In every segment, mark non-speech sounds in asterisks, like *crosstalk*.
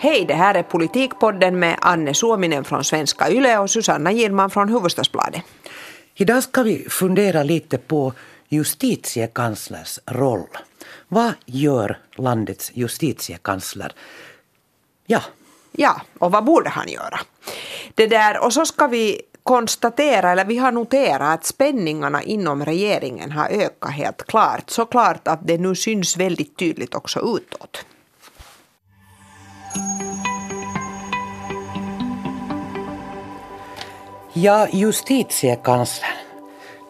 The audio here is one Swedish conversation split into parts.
Hej, det här är Politikpodden med Anne Suominen från Svenska Yle och Susanna Girman från Hufvudstadsbladet. Idag ska vi fundera lite på justitiekanslers roll. Vad gör landets justitiekansler? Ja. Ja, och vad borde han göra? Det där, och så ska vi konstatera, eller vi har noterat att spänningarna inom regeringen har ökat helt klart. Så klart att det nu syns väldigt tydligt också utåt. Ja, justitiekanslern.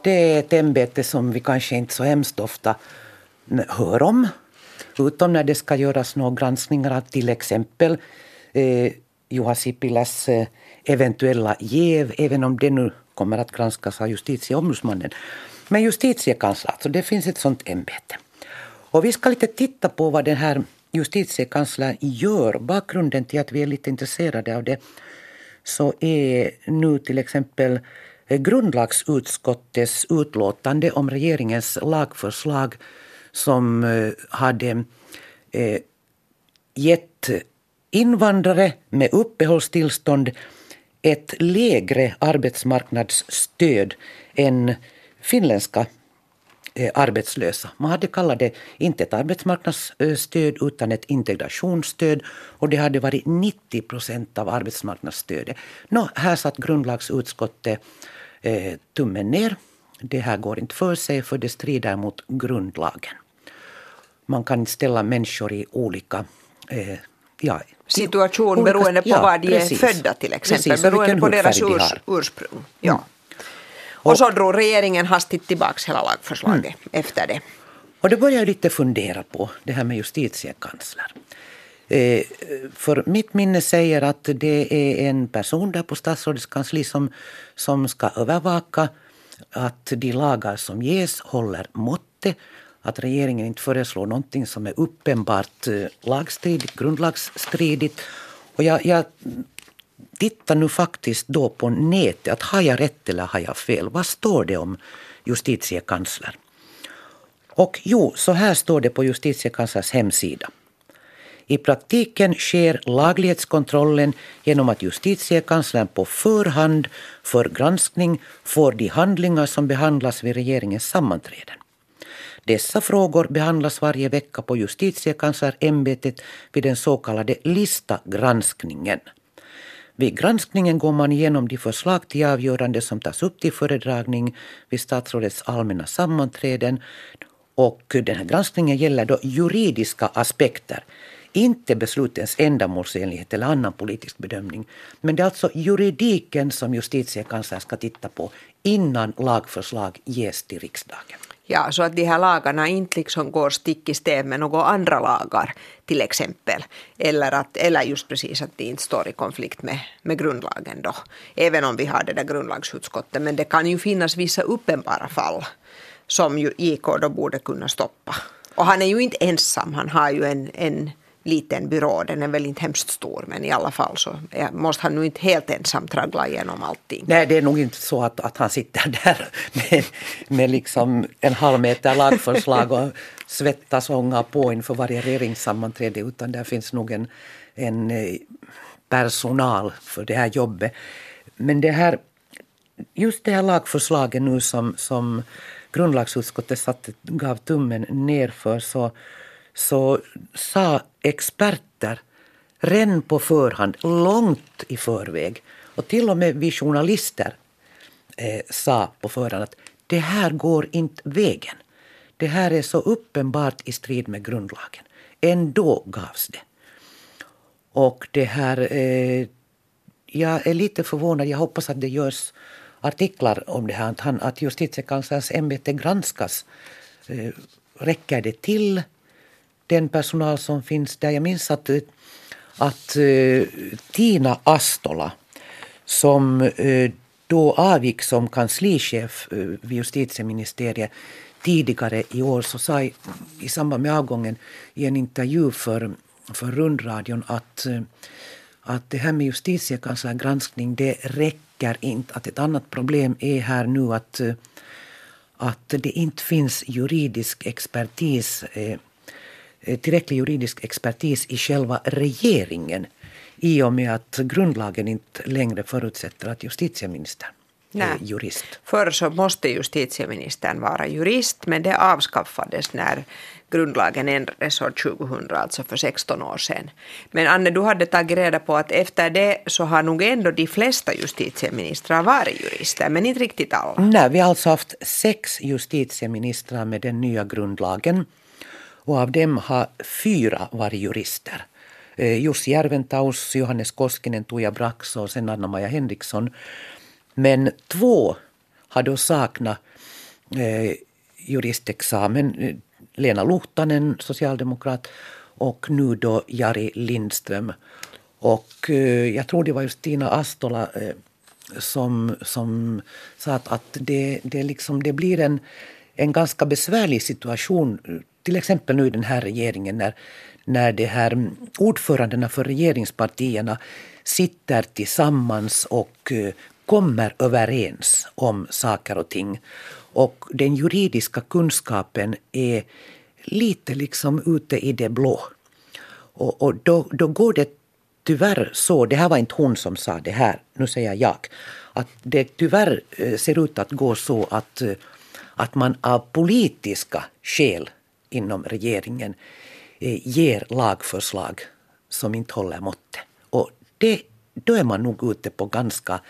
Det är ett ämbete som vi kanske inte så hemskt ofta hör om. Utom när det ska göras några granskningar av till exempel eh, Juha Sipiläs eh, eventuella jäv, även om det nu kommer att granskas av justitieombudsmannen. Men justitiekanslern, alltså det finns ett sådant ämbete. Och vi ska lite titta på vad den här justitiekanslern gör. Bakgrunden till att vi är lite intresserade av det så är nu till exempel grundlagsutskottets utlåtande om regeringens lagförslag som eh, hade eh, gett invandrare med uppehållstillstånd ett lägre arbetsmarknadsstöd än finländska arbetslösa. Man hade kallat det inte ett arbetsmarknadsstöd utan ett integrationsstöd och det hade varit 90 procent av arbetsmarknadsstödet. Nå, här satt grundlagsutskottet eh, tummen ner. Det här går inte för sig för det strider mot grundlagen. Man kan ställa människor i olika eh, ja, situation olika, beroende på ja, var de precis, är födda till exempel. Precis, beroende på deras urs, ursprung. Ja. Mm. Och, och, så drog regeringen hastigt tillbaka hela lagförslaget mm. efter det. Och då börjar jag lite fundera på det här med justitiekansler. Eh, för mitt minne säger att det är en person där på statsrådets kansli som, som ska övervaka att de lagar som ges håller måttet att regeringen inte föreslår någonting som är uppenbart eh, lagstridigt, grundlagsstridigt. Och jag, jag Titta nu faktiskt då på nätet, att har jag rätt eller har jag fel? Vad står det om justitiekansler? Och jo, så här står det på justitiekanslers hemsida. I praktiken sker laglighetskontrollen genom att justitiekanslern på förhand för granskning får de handlingar som behandlas vid regeringens sammanträden. Dessa frågor behandlas varje vecka på justitiekanslerämbetet vid den så kallade listagranskningen. Vid granskningen går man igenom de förslag till avgörande som tas upp till föredragning vid statsrådets allmänna sammanträden. Och den här granskningen gäller då juridiska aspekter, inte beslutens ändamålsenlighet eller annan politisk bedömning. Men det är alltså juridiken som justitiekanslern ska titta på innan lagförslag ges till riksdagen. Ja, så att de här lagarna inte liksom går stick i stäv med några andra lagar till exempel. Eller, att, eller just precis att de inte står i konflikt med, med grundlagen då. Även om vi har det där grundlagsutskottet. Men det kan ju finnas vissa uppenbara fall som ju JK då borde kunna stoppa. Och han är ju inte ensam, han har ju en, en liten byrå. Den är väl inte hemskt stor men i alla fall så måste han nu inte helt ensam traggla igenom allting. Nej det är nog inte så att, att han sitter *laughs* där med, med liksom en halv meter lagförslag och svettas och ångar på inför varje regeringssammanträde utan där finns nog en, en eh, personal för det här jobbet. Men det här, just det här lagförslaget nu som, som grundlagsutskottet satt, gav tummen ner för så så sa experter redan på förhand, långt i förväg och till och med vi journalister eh, sa på förhand att det här går inte vägen. Det här är så uppenbart i strid med grundlagen. Ändå gavs det. Och det här... Eh, jag är lite förvånad. Jag hoppas att det görs artiklar om det här. Att, han, att justitiekanslerns ämbete granskas. Eh, räcker det till? Den personal som finns där. Jag minns att, eh, att uh, Tina Astola som uh, då avgick som kanslichef uh, vid justitieministeriet tidigare i år så sa i, i samband med avgången i en intervju för, för rundradion att, att det här med justitiekanslergranskning det räcker inte. Att ett annat problem är här nu att, att det inte finns juridisk expertis Eh, tillräcklig juridisk expertis i själva regeringen i och med att grundlagen inte längre förutsätter att justitieministern Nej. är jurist. Förr så måste justitieministern vara jurist men det avskaffades när grundlagen ändrades år 2000, alltså för 16 år sedan. Men Anne, du hade tagit reda på att efter det så har nog ändå de flesta justitieministrar varit jurister, men inte riktigt alla. Nej, vi har alltså haft sex justitieministrar med den nya grundlagen och av dem har fyra varit jurister. Eh, Jussi Järventaus, Johannes Koskinen, Tuija Brax och sen Anna-Maja Henriksson. Men två har då saknat eh, juristexamen. Lena Luhtanen, socialdemokrat, och nu då Jari Lindström. Och eh, jag tror det var just Tina Astola eh, som, som sa att, att det, det, liksom, det blir en, en ganska besvärlig situation eh, till exempel nu i den här regeringen när, när det här ordförandena för regeringspartierna sitter tillsammans och eh, kommer överens om saker och ting. Och den juridiska kunskapen är lite liksom ute i det blå. Och, och då, då går det tyvärr så, det här var inte hon som sa det här, nu säger jag, att det tyvärr eh, ser ut att gå så att, eh, att man av politiska skäl inom regeringen eh, ger lagförslag som inte håller måttet. Och det, då är man nog ute på ganska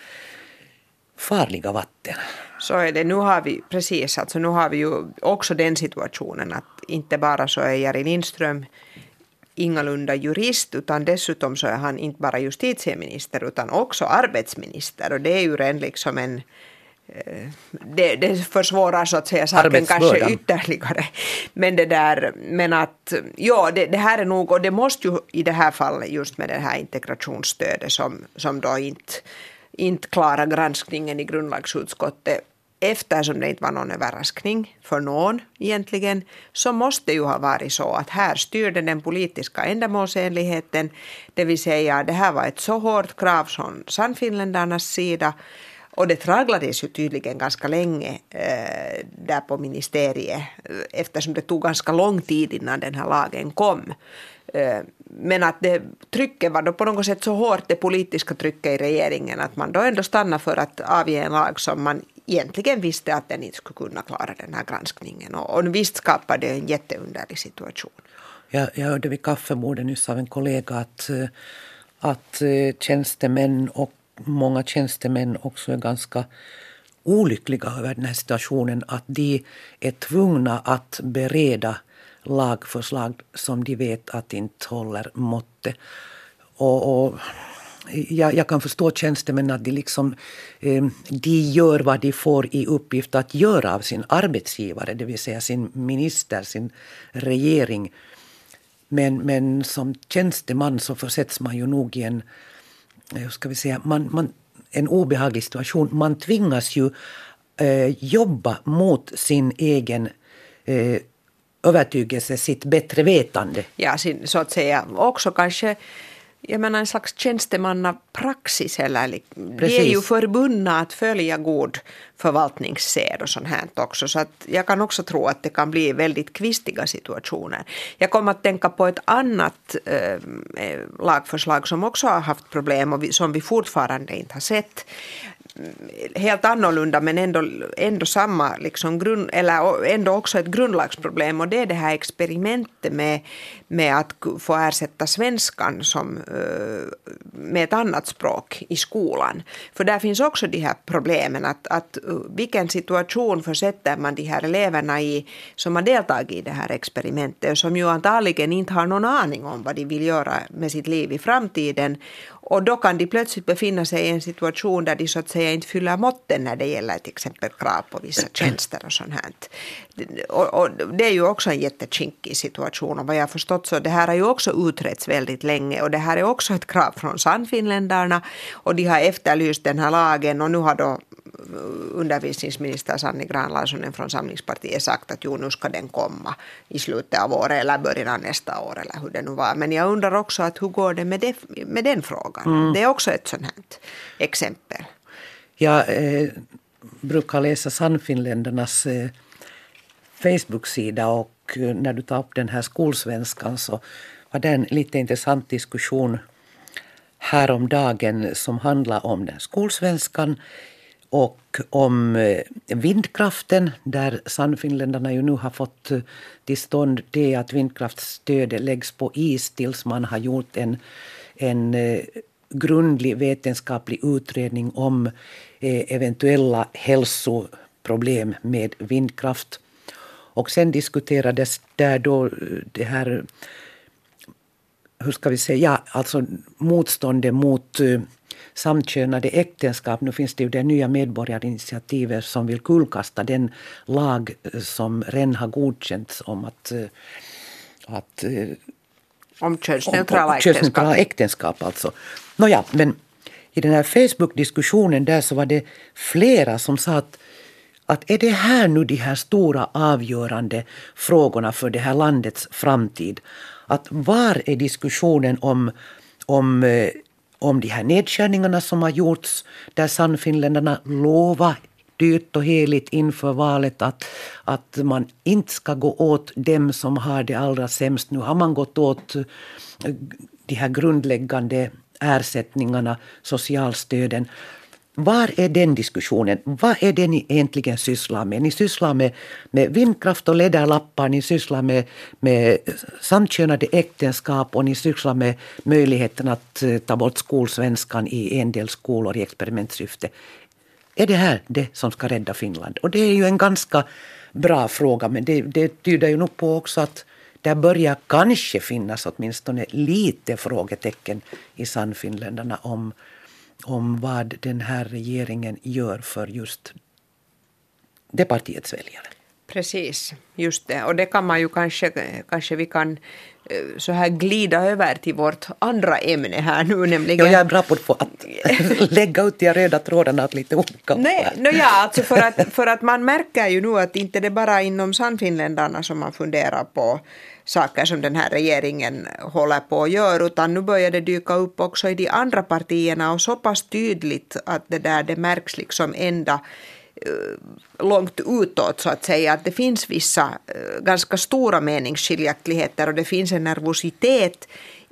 farliga vatten. Så är det. Nu har vi precis, alltså nu har vi ju också den situationen att inte bara så är Jari Lindström ingalunda jurist utan dessutom så är han inte bara justitieminister utan också arbetsminister och det är ju redan liksom en det, det försvårar så att säga saken kanske ytterligare. Men det där, men att ja, det, det, här är nog, och det måste ju i det här fallet just med det här integrationsstödet som, som då inte inte klara granskningen i grundlagsutskottet. Eftersom det inte var någon överraskning för någon egentligen, så måste ju ha varit så att här styrde den politiska ändamålsenligheten, det vill säga det här var ett så hårt krav från Sannfinländarnas sida och det traglades ju tydligen ganska länge eh, där på ministeriet eh, eftersom det tog ganska lång tid innan den här lagen kom. Eh, men att det, trycket var då på något sätt så hårt, det politiska trycket i regeringen, att man då ändå stannade för att avge en lag som man egentligen visste att den inte skulle kunna klara den här granskningen. Och, och visst skapade det en jätteunderlig situation. Jag, jag hörde vid kaffebordet nyss av en kollega att, eh, att eh, tjänstemän och många tjänstemän också är ganska olyckliga över den här situationen. Att de är tvungna att bereda lagförslag som de vet att inte håller måttet. Och, och jag, jag, kan förstå tjänstemän att de, liksom, eh, de gör vad de får i uppgift att göra av sin arbetsgivare, det vill säga sin minister, sin regering. Men, men som tjänsteman så försätts man ju nog i en, hur ska vi säga, man, man, en obehaglig situation. Man tvingas ju eh, jobba mot sin egen eh, övertygelse, sitt bättre vetande. Ja, sin, så att säga också kanske jag menar en slags tjänstemannapraxis. Eller, de är ju förbundna att följa god förvaltningssed och sånt här också. Så att jag kan också tro att det kan bli väldigt kvistiga situationer. Jag kommer att tänka på ett annat äh, lagförslag som också har haft problem och vi, som vi fortfarande inte har sett helt annorlunda men ändå, ändå samma liksom grund, eller ändå också ett grundlagsproblem och det är det här experimentet med, med att få ersätta svenskan som, eh, med ett annat språk i skolan. För där finns också de här problemen att, att eh, vilken situation försätter man de här eleverna i som har deltagit i det här experimentet och som ju antagligen inte har någon aning om vad de vill göra med sitt liv i framtiden och då kan de plötsligt befinna sig i en situation där de så att säga inte fyller måtten när det gäller till exempel krav på vissa *clears throat* tjänster och sånt här. Och, och det är ju också en jättekinkig situation. Och vad jag har förstått så det här har ju också utretts väldigt länge. Och det här är också ett krav från Sannfinländarna. Och de har efterlyst den här lagen. Och nu har då undervisningsminister Sanni Grahn-Laasonen från Samlingspartiet sagt att jo, nu ska den komma i slutet av året eller början av nästa år eller hur det nu var. Men jag undrar också att hur går det med, det, med den frågan? Mm. Det är också ett sånt här exempel. Jag eh, brukar läsa Sannfinländarnas eh, Facebook-sida och eh, när du tar upp den här skolsvenskan så var det en lite intressant diskussion häromdagen som handlar om den skolsvenskan och om eh, vindkraften där Sannfinländarna ju nu har fått eh, till stånd det att vindkraftsstödet läggs på is tills man har gjort en, en eh, grundlig vetenskaplig utredning om eventuella hälsoproblem med vindkraft. Och sen diskuterades där då det här, hur ska vi säga, alltså motståndet mot samkönade äktenskap. Nu finns det ju det nya medborgarinitiativet som vill kullkasta den lag eh, som redan har godkänts om att, eh, att eh, om könsneutrala äktenskap. Könsneutrala äktenskap alltså. Nåja, men i den här Facebook-diskussionen där så var det flera som sa att att är det här nu de här stora avgörande frågorna för det här landets framtid? Att var är diskussionen om, om eh, om de här nedskärningarna som har gjorts där Sannfinländarna lovar dyrt och heligt inför valet att, att man inte ska gå åt dem som har det allra sämst. Nu har man gått åt eh, de här grundläggande ersättningarna, socialstöden. Var är den diskussionen? Vad är det ni egentligen sysslar med? Ni sysslar med, med vindkraft och läderlappar, ni sysslar med, med samkönade äktenskap och ni sysslar med möjligheten att eh, ta bort skolsvenskan i en del skolor i experimentsyfte. Är det här det som ska rädda Finland? Och det är ju en ganska bra fråga men det, det tyder ju nog på också att där börjar kanske finnas åtminstone lite frågetecken i Sannfinländarna om om vad den här regeringen gör för just det partiets väljare. Precis, just det. Och det kan man ju kanske, kanske vi kan eh, så här glida över till vårt andra ämne här nu nämligen. Ja, jag är bra på att *laughs* lägga ut de röda trådarna åt lite olika Nej, no ja, alltså för att, för att man märker ju nu att inte det bara inom Sannfinländarna som man funderar på saker som den här regeringen håller på att göra, utan nu börjar det dyka upp också i de andra partierna och så pass tydligt att det där det märks liksom ända eh, långt utåt så att säga att det finns vissa eh, ganska stora meningsskiljaktigheter och det finns en nervositet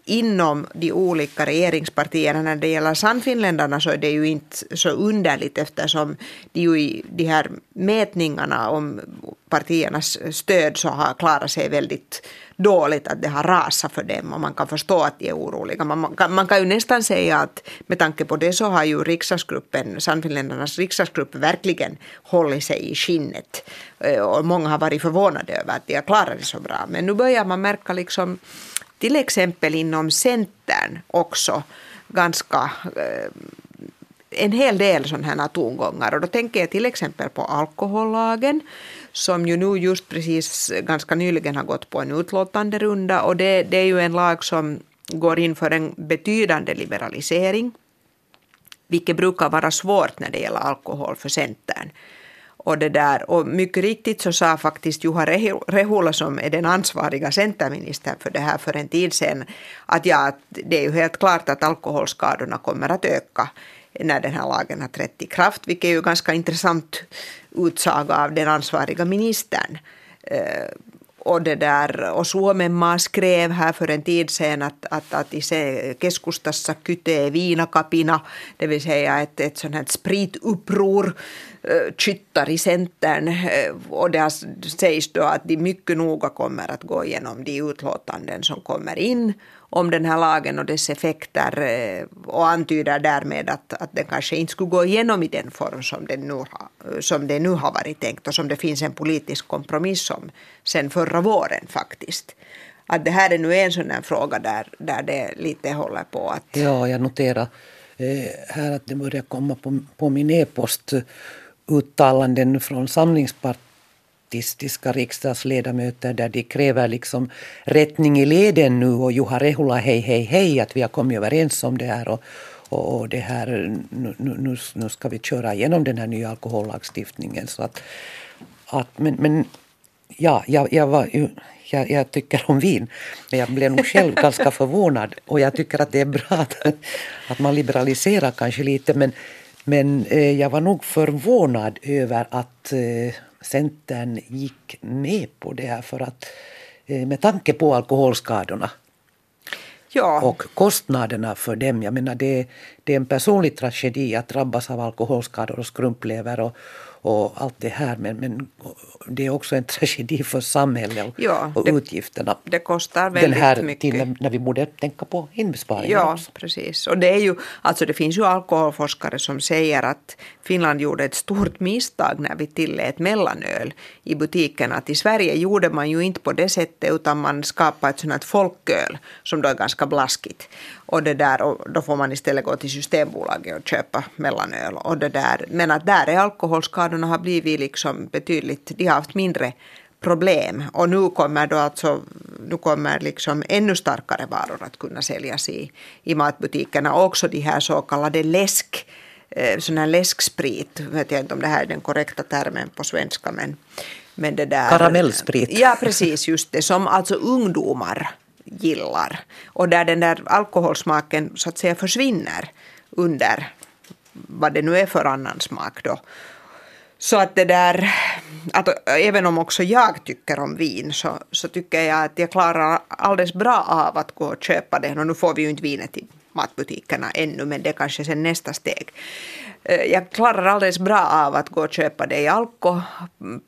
inom de olika regeringspartierna. När det gäller Sannfinländarna så är det ju inte så underligt eftersom de ju i de här mätningarna om partiernas stöd så har klarat sig väldigt dåligt att det har rasat för dem och man kan förstå att de är oroliga. Man, man, kan, man kan ju nästan säga att med tanke på det så har ju riksdagsgruppen, Sannfinländarnas riksdagsgrupp verkligen hållit sig i skinnet eh, och många har varit förvånade över att de har klarat det så bra. Men nu börjar man märka liksom till exempel inom Centern också ganska eh, en hel del sådana här tongångar och då tänker jag till exempel på alkohollagen som ju nu just precis ganska nyligen har gått på en utlåtande runda och det, det är ju en lag som går in för en betydande liberalisering vilket brukar vara svårt när det gäller alkohol för Centern. Och, det där, och mycket riktigt så sa faktiskt Juha Rehula som är den ansvariga centerministern för det här för en tid sedan att ja, det är ju helt klart att alkoholskadorna kommer att öka när den här lagen har trätt i kraft, vilket är ju ganska intressant utsaga av den ansvariga ministern. Eh, och, det där, och Suomenmaa skrev här för en tid sedan att, att, att i se keskustassa kytee viinakapina, det vill säga ett, ett sånt här sprituppror eh, kyttar i Centern. Eh, och det sägs då att de mycket noga kommer att gå igenom de utlåtanden som kommer in om den här lagen och dess effekter eh, och antyder därmed att, att den kanske inte skulle gå igenom i den form som det, nu har, som det nu har varit tänkt och som det finns en politisk kompromiss om sen förra våren faktiskt. Att det här är nu en sån här fråga där, där det lite håller på att... Ja, jag noterar eh, här att det börjar komma på, på min e-post uttalanden från samlingspartistiska riksdagsledamöter där de kräver liksom rättning i leden nu och Juha Rehula hej hej hej att vi har kommit överens om det här och, och det här, nu, nu, nu ska vi köra igenom den här nya alkohollagstiftningen. Så att, att, men, men ja, jag, jag, var, jag, jag tycker om vin, men jag blev nog själv *laughs* ganska förvånad och jag tycker att det är bra att, att man liberaliserar kanske lite men men eh, jag var nog förvånad över att eh, Centern gick med på det här för att eh, med tanke på alkoholskadorna. Ja. Och kostnaderna för dem, jag menar det, är- det är en personlig tragedi att drabbas av alkoholskador och skrumplever och, och allt det här men, men det är också en tragedi för samhället och, Ja, och det- utgifterna. Det kostar Den väldigt här mycket. tiden när vi borde tänka på inbesparingar Ja, också. precis. Och det, är ju, alltså det finns ju alkoholforskare som säger att Finland gjorde ett stort misstag när vi tillät mellanöl i butikerna. Att I Sverige gjorde man ju inte på det sättet utan man skapade ett sånt här folköl som då är ganska blaskigt. Och, det där, och då får man istället gå till Systembolaget och köpa mellanöl. Och det där. Men att där är alkoholskadorna har blivit liksom betydligt, de har haft mindre problem. Och nu kommer då alltså, nu kommer liksom ännu starkare varor att kunna säljas i, i matbutikerna. Också de här så kallade läsk, sån här läsksprit, vet jag inte om det här är den korrekta termen på svenska men, men det där. Karamellsprit. Ja precis, just det, som alltså ungdomar gillar. Och där den där alkoholsmaken så att säga försvinner under vad det nu är för annan smak då. Så att det där, att även om också jag tycker om vin så, så tycker jag att jag klarar alldeles bra av att gå och köpa det. Och nu får vi ju inte vinet i matbutikerna ännu men det är kanske sen nästa steg. Eh, jag klarar alldeles bra av att gå och köpa det i Alko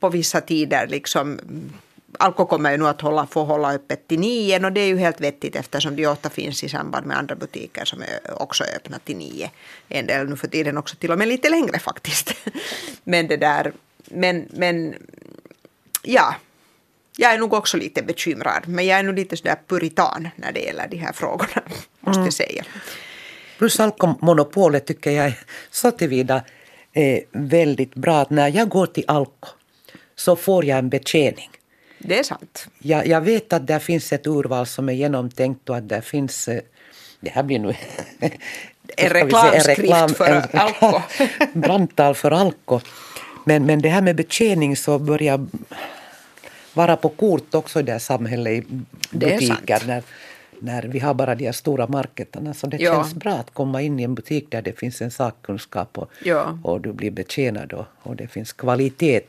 på vissa tider liksom Alko kommer ju nu att hålla, få hålla öppet till nio och det är ju helt vettigt eftersom de ofta finns i samband med andra butiker som är också är öppna till nio. En del nu för tiden också till och med lite längre faktiskt. *laughs* Men det där, men, men ja, jag är nog också lite bekymrad men jag är nog lite sådär puritan när det gäller de här frågorna *laughs* måste jag säga. Plus alkomonopolet tycker jag så tillvida är väldigt bra att när jag går till Alko så får jag en betjäning. Det är sant. Jag, jag vet att där finns ett urval som är genomtänkt och att där finns eh, det här blir nu *laughs* En ska vi säga, reklamskrift för en reklam- Alko. *laughs* brandtal för Alko. Men, men det här med betjäning så börjar vara på kort också i det här samhället i butiker. När, när vi har bara de här stora marketerna. Så det Ja. känns bra att komma in i en butik där det finns en sakkunskap och, Ja. och du blir betjänad och, och det finns kvalitet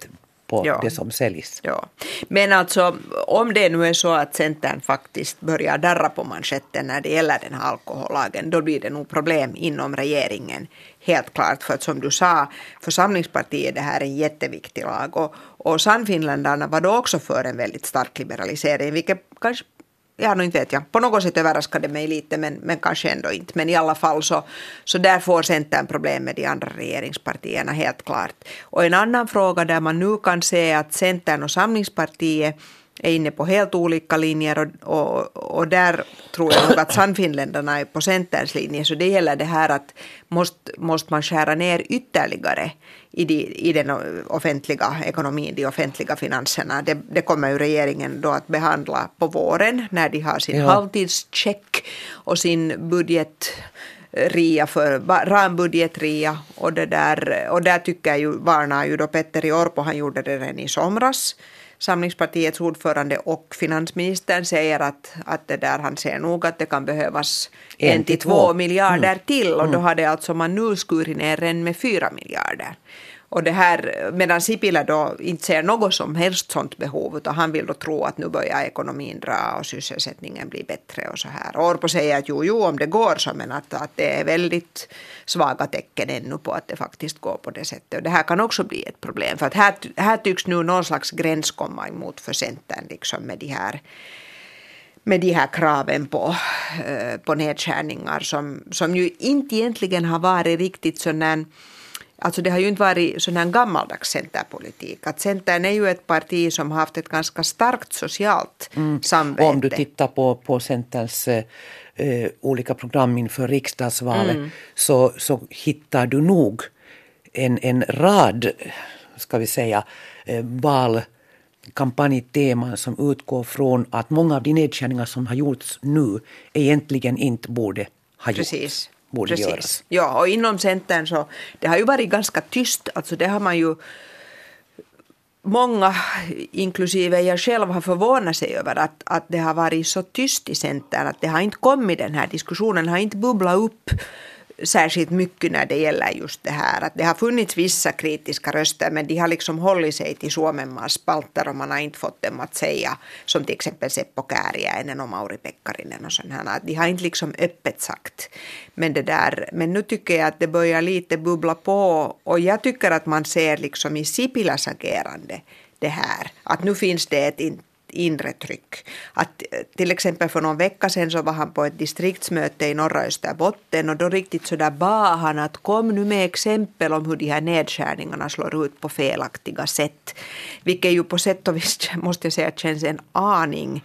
på Ja. det som säljs. Ja. Men alltså om det nu är så att Centern faktiskt börjar darra på manschetten när det gäller den här alkohollagen då blir det nog problem inom regeringen. Helt klart för att som du sa församlingspartiet det här är en jätteviktig lag och, och Sannfinländarna var då också för en väldigt stark liberalisering vilket kanske Ja, nu inte vet jag. På något sätt överraskade mig lite, men, men kanske ändå inte. Men i alla fall så, så där får Centern problem med de andra regeringspartierna, helt klart. Och en annan fråga där man nu kan se att Centern och Samlingspartiet är inne på helt olika linjer och, och, och där tror jag nog att Sannfinländarna är på Centerns linje. Så det gäller det här att måste, måste man skära ner ytterligare i, de, i den offentliga ekonomin, de offentliga finanserna. Det, det kommer ju regeringen då att behandla på våren när de har sin Ja. halvtidscheck och sin budget ria för rambudgetria och det där och där tycker jag ju varnar ju då Petteri Orpo han gjorde det redan i somras Samlingspartiets ordförande och finansministern säger att, att det där han ser nog att det kan behövas En en till två. miljarder till. Och då hade alltså man nu skurit ner en med fyra miljarder. Och det här, medan Sipilä då inte ser något som helst sånt behov utan han vill då tro att nu börjar ekonomin dra och sysselsättningen blir bättre och så här. Och Orpo säger att jo, jo, om det går så men att, att det är väldigt svaga tecken ännu på att det faktiskt går på det sättet. Och det här kan också bli ett problem för att här, här tycks nu någon slags gräns komma emot för Centern liksom med de här med de här kraven på, eh, på nedskärningar som, som ju inte egentligen har varit riktigt sån Alltså det har ju inte varit sån här gammaldags centerpolitik. Att Centern är ju ett parti som har haft ett ganska starkt socialt samvete. Och om du tittar på, på Centerns eh, olika program inför riksdagsvalet Mm. så, så hittar du nog en, en rad, ska vi säga, eh, valkampanjteman som utgår från att många av de nedskärningar som har gjorts nu egentligen inte borde ha gjorts. Precis. Borde Precis. göras. Ja, och inom Centern så det har ju varit ganska tyst. Alltså det har man ju Många, inklusive jag själv, har förvånat sig över att, att det har varit så tyst i Centern. Att det har inte kommit den här diskussionen, har inte bubblat upp särskilt mycket när det gäller just det här. Att det har funnits vissa kritiska röster men de har liksom hållit sig till Suomenmaas spalter och man har inte fått dem att säga som till exempel Seppo Kääriäinen och Mauri Pekkarinen och sådana. här. De har inte liksom öppet sagt. Men, det där, men nu tycker jag att det börjar lite bubbla på och jag tycker att man ser liksom i Sipilas agerande det här. Att nu finns det ett inre tryck. Att eh, till exempel för någon vecka sedan så var han på ett distriktsmöte i norra Österbotten och då riktigt så där bad han att kom nu med exempel om hur de här nedskärningarna slår ut på felaktiga sätt. Vilket ju på sätt och vis *laughs* måste jag säga känns en aning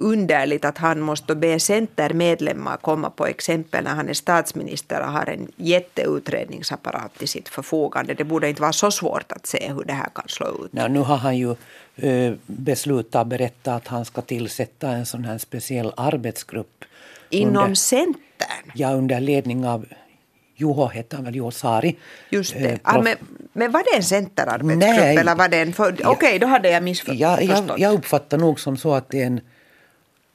underligt att han måste be Centermedlemmar komma på exempel när han är statsminister och har en jätteutredningsapparat till sitt förfogande. Det borde inte vara så svårt att se hur det här kan slå ut. Ja, nu har han ju uh, beslutat berätta att han ska tillsätta en sån här speciell arbetsgrupp. Inom under, Centern? Ja, under ledning av Juho hette han väl, Juho Saari. Just det. Ah, men, men var det en centerarbetsgrupp Nej, eller var det en... Okej, okay, då hade jag missförstått. Ja, jag, jag uppfattar nog som så att det är en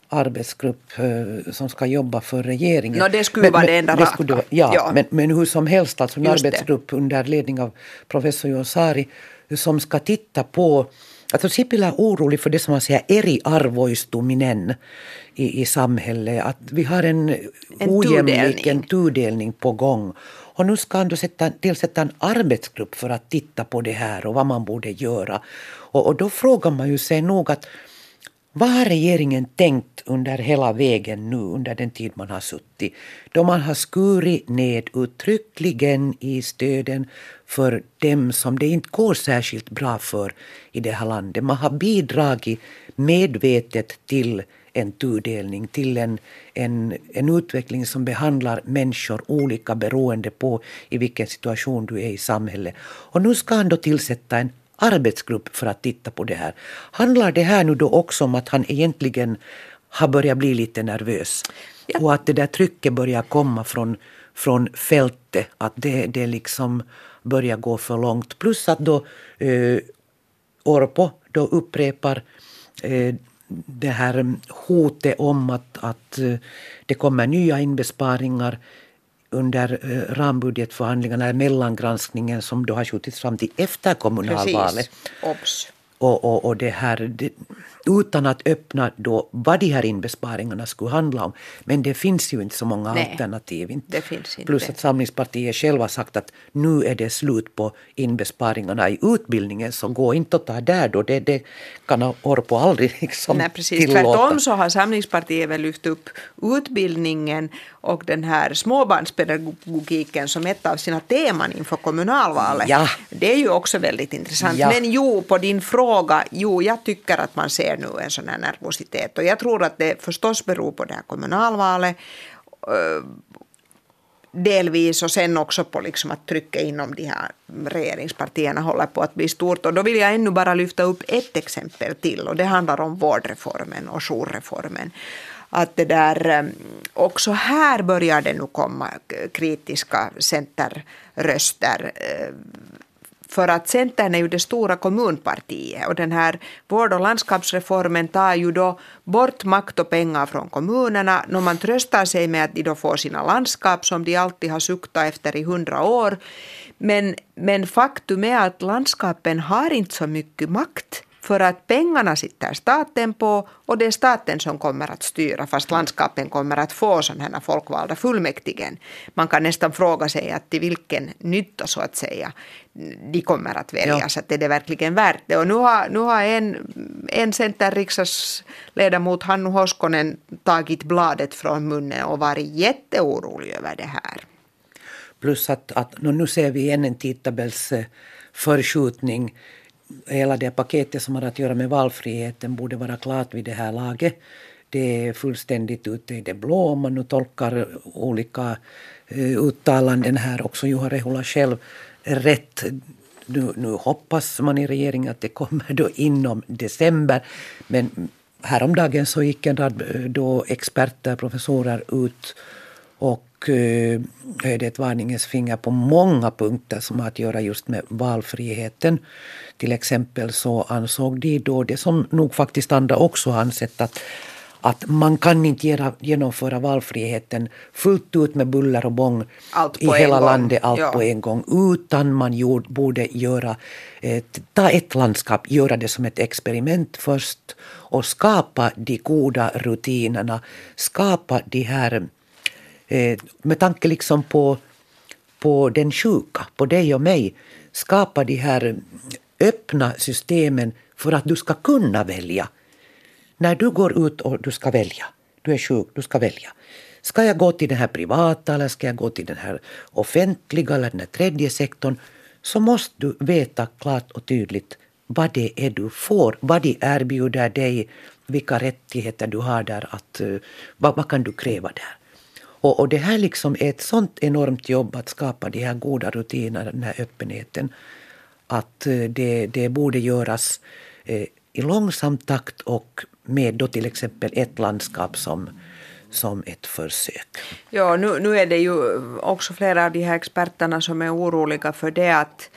arbetsgrupp uh, som ska jobba för regeringen. No, det skulle vara det enda raka. ja, ja. Men, men hur som helst, alltså en Just arbetsgrupp det. under ledning av professor Josari som ska titta på Alltså Sipilä är orolig för det som man säger eriarvoistuminen i, i samhället. Att vi har en, en ojämlik en tudelning på gång. Och nu ska han då sätta, tillsätta en arbetsgrupp för att titta på det här och vad man borde göra. Och, och då frågar man ju sig nog att vad har regeringen tänkt under hela vägen nu under den tid man har suttit? Då man har skurit ned uttryckligen i stöden för dem som det inte går särskilt bra för i det här landet. Man har bidragit medvetet till en tudelning, till en, en, en utveckling som behandlar människor olika beroende på i vilken situation du är i samhället. Och nu ska han då tillsätta en arbetsgrupp för att titta på det här. Handlar det här nu då också om att han egentligen har börjat bli lite nervös? Ja. Och att det där trycket börjar komma från, från fältet, att det, det liksom börjar gå för långt. Plus att då eh, Orpo då upprepar eh, det här hotet om att, att eh, det kommer nya inbesparingar under eh, rambudgetförhandlingarna, mellangranskningen som då har skjutits fram till efter kommunalvalet. Precis. Och, och, och det här, det, utan att öppna då vad de här inbesparingarna skulle handla om. Men det finns ju inte så många Nej, alternativ. Finns inte. Plus att Samlingspartiet själva sagt att nu är det slut på inbesparingarna i utbildningen så gå inte och ta där då. Det, det kan Orpo aldrig *laughs* liksom Nej, precis. tillåta. Tvärtom så har Samlingspartiet väl lyft upp utbildningen och den här småbarnspedagogiken som ett av sina teman inför kommunalvalet. Ja. Det är ju också väldigt intressant. Ja. Men jo, på din fråga, jo, jag tycker att man ser nu en sån här nervositet och jag tror att det förstås beror på det här kommunalvalet eh, delvis och sen också på liksom att trycket inom de här regeringspartierna håller på att bli stort. Och då vill jag ännu bara lyfta upp ett exempel till och det handlar om vårdreformen och jourreformen att det där, eh, också här börjar det nu komma kritiska centerröster. Eh, för att Centern är ju det stora kommunpartiet och den här vård och landskapsreformen tar ju då bort makt och pengar från kommunerna. När man tröstar sig med att de då får sina landskap som de alltid har suktat efter i hundra år. Men, men faktum är att landskapen har inte så mycket makt för att pengarna sitter staten på och det är staten som kommer att styra fast landskapen kommer att få sådana här folkvalda fullmäktigen. Man kan nästan fråga sig att till vilken nytta så att säga de kommer att väljas. Ja. Att är det verkligen värt det? Och nu har, nu har en, en centerriksdagsledamot, Hannu Hoskonen, tagit bladet från munnen och varit jätteorolig över det här. Plus att, att nu ser vi igen en tidtabellsförskjutning hela det paketet som har att göra med valfriheten borde vara klart vid det här laget. Det är fullständigt ute i det blå om man nu tolkar olika eh, uttalanden här. Också Juha Rehula själv rätt. Nu, nu hoppas man i regeringen att det kommer då inom december. Men häromdagen så gick en rad eh, då experter, professorer ut och eh, höjde ett varningens finger på många punkter som har att göra just med valfriheten. Till exempel så ansåg de då det som nog faktiskt andra också ansett att att man kan inte genomföra valfriheten fullt ut med buller och bång i hela landet, allt ja. på en gång, utan man gjorde, borde göra, eh, ta ett landskap, göra det som ett experiment först och skapa de goda rutinerna, skapa de här, eh, med tanke liksom på, på den sjuka, på dig och mig, skapa de här öppna systemen för att du ska kunna välja. När du går ut och du ska välja, du är sjuk, du ska välja. Ska jag gå till den här privata eller ska jag gå till den här offentliga eller den här tredje sektorn så måste du veta klart och tydligt vad det är du får, vad de erbjuder dig, vilka rättigheter du har där, att, eh, vad, vad kan du kräva där. Och, och, det här liksom är ett sånt enormt jobb att skapa de här goda rutinerna, den här öppenheten, att eh, det, det borde göras eh, i långsam takt och med då till exempel ett landskap som, som ett försök. Ja, nu, nu är det ju också flera av de här experterna som är oroliga för det att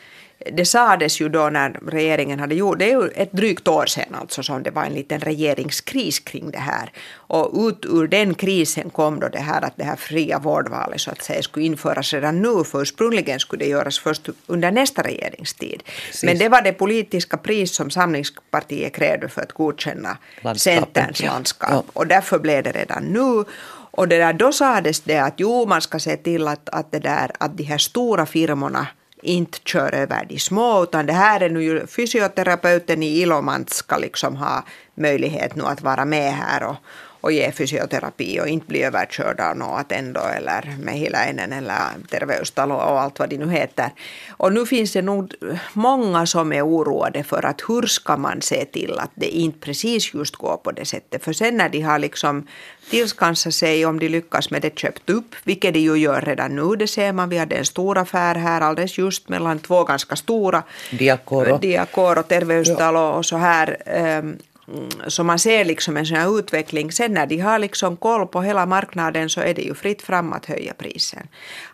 det sades ju då när regeringen hade gjort, det är ju ett drygt år sedan alltså som det var en liten regeringskris kring det här. Och ut ur den krisen kom då det här att det här fria vårdvalet så att säga skulle införas redan nu, för ursprungligen skulle det göras först under nästa regeringstid. Precis. Men det var det politiska pris som Samlingspartiet krävde för att godkänna Centerns landskap. Ja. Och därför blev det redan nu. Och det där, då sades det att jo, man ska se till att, att, det där, att de här stora firmorna inte kör över de små, utan det här är nu fysioterapeuten i Ilomant ska liksom ha möjlighet nu att vara med här och, och ge fysioterapi och inte bli överkörd av något Attendo eller Mehiläinen eller Terveystalo och allt vad de nu heter. Och nu finns det nog många som är oroade för att hur ska man se till att det inte precis just går på det sättet. För sen när de har liksom tillskansa sig om de lyckas med det köpt upp, vilket de ju gör redan nu, det ser man. Vi hade en stor affär här alldeles just mellan två ganska stora, Diakoro, Diakoro Terveystalo och så här. Så man ser liksom en sån här utveckling. Sen när de har liksom koll på hela marknaden så är det ju fritt fram att höja prisen.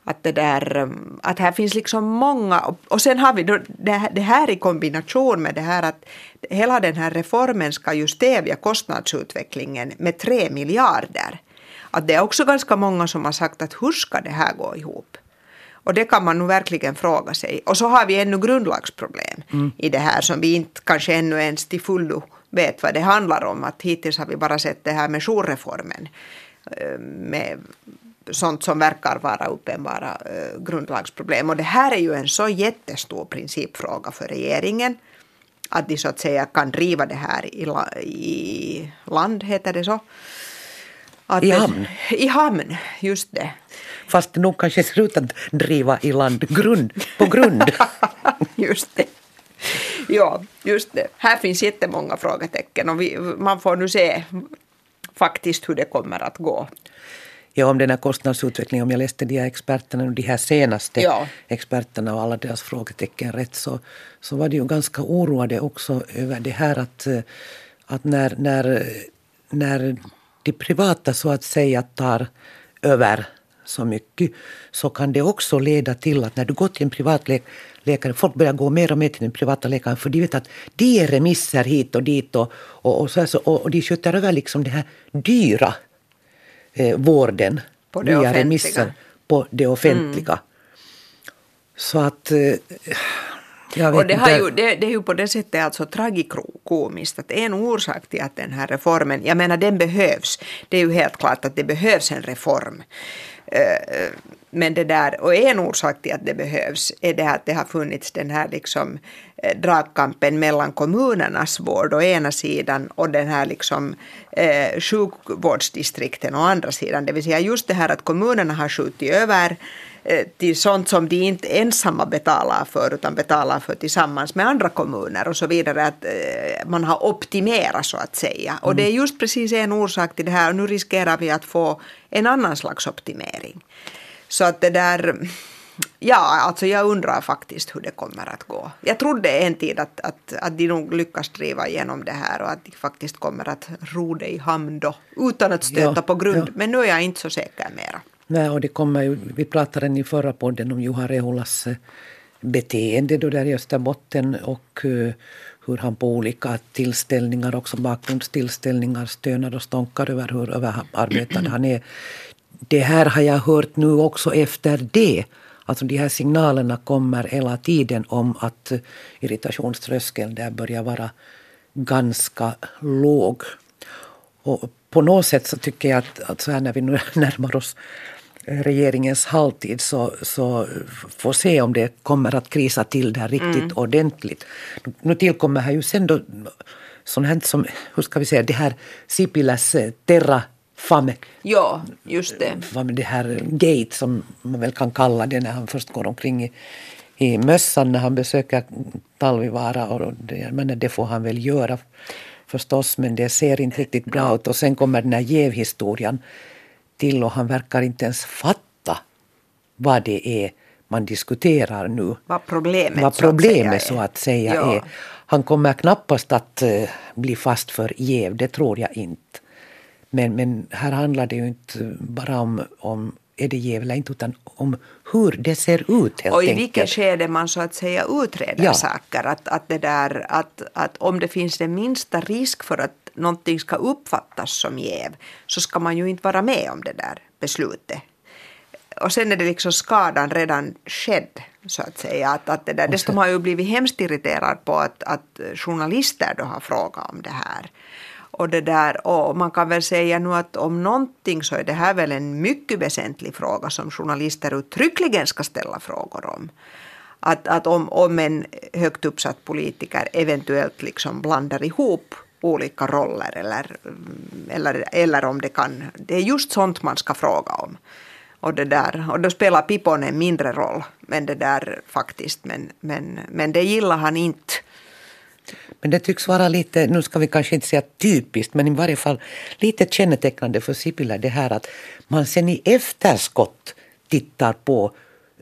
Att, det där, mm, att här finns liksom många, och sen har vi då det här i kombination med det här att hela den här reformen ska ju stävja kostnadsutvecklingen med tre miljarder. Att det är också ganska många som har sagt att hur ska det här gå ihop? Och det kan man nog verkligen fråga sig. Och så har vi ännu grundlagsproblem mm. i det här som vi inte kanske ännu ens till fullo vet vad det handlar om. Att hittills har vi bara sett det här med jourreformen. Eh, med sånt som verkar vara uppenbara uh, grundlagsproblem. Och det här är ju en så jättestor principfråga för regeringen. Att de så att säga kan driva det här i, la, i land, heter det så. Att I hamn? I hamn, just det. Fast det nog kanske ser ut att driva i land grund, på grund. *laughs* just det. *laughs* ja, just det. Här finns jättemånga frågetecken och vi, man får nu se faktiskt hur det kommer att gå. Ja, om den här kostnadsutvecklingen, om jag läste de här experterna, de här senaste ja. experterna och alla deras frågetecken rätt, så, så var de ju ganska oroade också över det här att, att när, när, när de privata så att säga tar över så mycket så kan det också leda till att när du går till en privat läkare, folk börjar gå mer och mer till den privata läkaren för de vet att de är remisser hit och dit och, och, och, så, och, och de sköter över liksom den här dyra eh, vården på det via remisser på det offentliga. Mm. Så att eh, och det, har ju, det, det, är ju på det sättet alltså tragikomiskt att en orsak till att den här reformen, jag menar den behövs, det är ju helt klart att det behövs en reform. Eh, men det där, och en orsak till att det behövs är det att det har funnits den här liksom eh, dragkampen mellan kommunernas vård å ena sidan och den här liksom eh, sjukvårdsdistrikten å andra sidan. Det vill säga just det här att kommunerna har skjutit över till sånt som de inte ensamma betalar för utan betalar för tillsammans med andra kommuner och så vidare. Att eh, man har optimerat så att säga. Mm. Och det är just precis en orsak till det här och nu riskerar vi att få en annan slags optimering. Så att det där Ja, alltså jag undrar faktiskt hur det kommer att gå. Jag trodde en tid att, att, att de nog lyckas driva igenom det här och att de faktiskt kommer att ro det i hamn då, utan att stöta ja, på grund. Ja. Men nu är jag inte så säker mera. Nej, och det kommer ju, vi pratade i förra podden om Juha Rehulas eh, beteende då där i Österbotten och eh, hur han på olika tillställningar, också bakgrundstillställningar, stönar och stånkar över hur överarbetad han är. Det här har jag hört nu också efter det. Alltså de här signalerna kommer hela tiden om att eh, irritationströskeln där börjar vara ganska låg. Och på något sätt så tycker jag att, att så här när vi nu *laughs* närmar oss regeringens halvtid så, så får se om det kommer att krisa till där riktigt mm. ordentligt. Nu tillkommer här ju sen då sånt här som, hur ska vi säga, det här Sipiläs eh, terra fame. Ja, just det. Det här gate som man väl kan kalla det när han först går omkring i, i mössan när han besöker Talvivaara. Och det, men det får han väl göra förstås men det ser inte riktigt bra ut. Och sen kommer den här jävhistorien till och han verkar inte ens fatta vad det är man diskuterar nu. Vad problemet, vad problemet så att säga, så att säga är. Han kommer knappast att uh, bli fast för jäv, det tror jag inte. Men, men här handlar det ju inte bara om, om är det jäv eller inte utan om hur det ser ut helt Och i vilket skede man så att säga utreder ja. saker. Att, att, det där, att, att om det finns den minsta risk för att någonting ska uppfattas som jäv så ska man ju inte vara med om det där beslutet. Och sen är det liksom skadan redan skedd så att säga. Att, att det där, dessutom har jag ju blivit hemskt irriterad på att, att journalister då har frågat om det här. Och, det där, och man kan väl säga nu att om någonting så är det här väl en mycket väsentlig fråga som journalister uttryckligen ska ställa frågor om. Att, att om, om en högt uppsatt politiker eventuellt liksom blandar ihop olika roller eller, eller, eller om det kan, det är just sånt man ska fråga om. Och, det där, och då spelar Pippon en mindre roll, men det där faktiskt, men, men, men det gillar han inte. Men det tycks vara lite, nu ska vi kanske inte säga typiskt, men i varje fall lite kännetecknande för Sipilä det här att man sen i efterskott tittar på,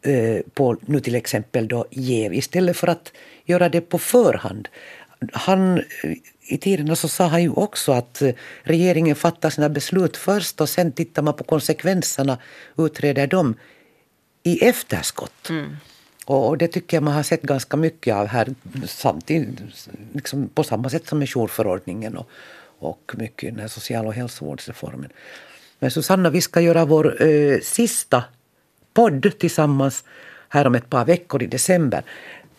eh, på nu till exempel då jäv istället för att göra det på förhand. Han, i tiderna så sa han ju också att eh, regeringen fattar sina beslut först och sen tittar man på konsekvenserna, utreder dem i efterskott. Mm. Och det tycker jag man har sett ganska mycket av här samtidigt, liksom på samma sätt som med jourförordningen och, och mycket i den här social och hälsovårdsreformen. Men Susanna, vi ska göra vår eh, sista podd tillsammans här om ett par veckor i december.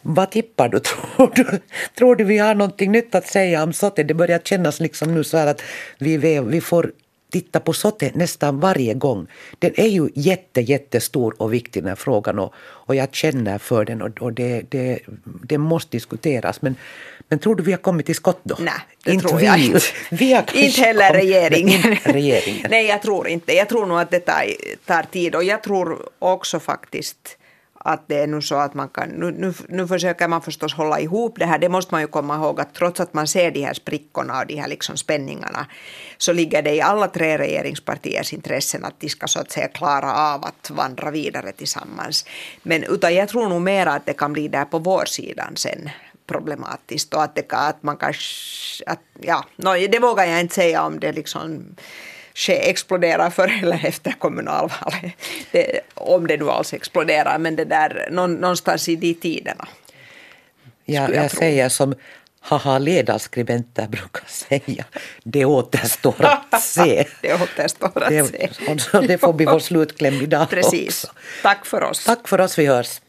Vad tippar du? *laughs* Tror, du? tror du vi har någonting nytt att säga om Sote? Det börjar kännas liksom nu så här att vi, vi får titta på Sote nästan varje gång. Den är ju jätte, jättestor och viktig den här frågan och, och jag känner för den och, och det, det, det måste diskuteras. Men, men tror du vi har kommit till skott då? Nej, det inte tror jag vi. inte. *laughs* Vi inte heller regeringen. regeringen. *laughs* Nej, jag tror inte. Jag tror nog att det tar, tar tid och jag tror också faktiskt att det är nu så att man kan, nu, nu, nu försöker man förstås hålla ihop det här, det måste man ju komma ihåg att trots att man ser de här sprickorna och de här liksom spänningarna så ligger det i alla tre regeringspartiers intressen att de ska så att säga klara av att vandra vidare tillsammans. Men utan jag tror nog mer att det kan bli där på vår sidan sen problematiskt och att, det kan, att man kanske, att, ja, no, det vågar jag inte säga om det liksom ske, exploderar före *laughs* eller efter kommunalvalet. Det, om det nu alls exploderar, men det där någonstans i de tiderna. Ja, jag, jag säger som haha ledarskribenter brukar säga, det återstår *laughs* att se. det återstår att det, se. Och det får bli vår slutkläm idag Precis. också. Tack för oss. Tack för oss, vi hörs.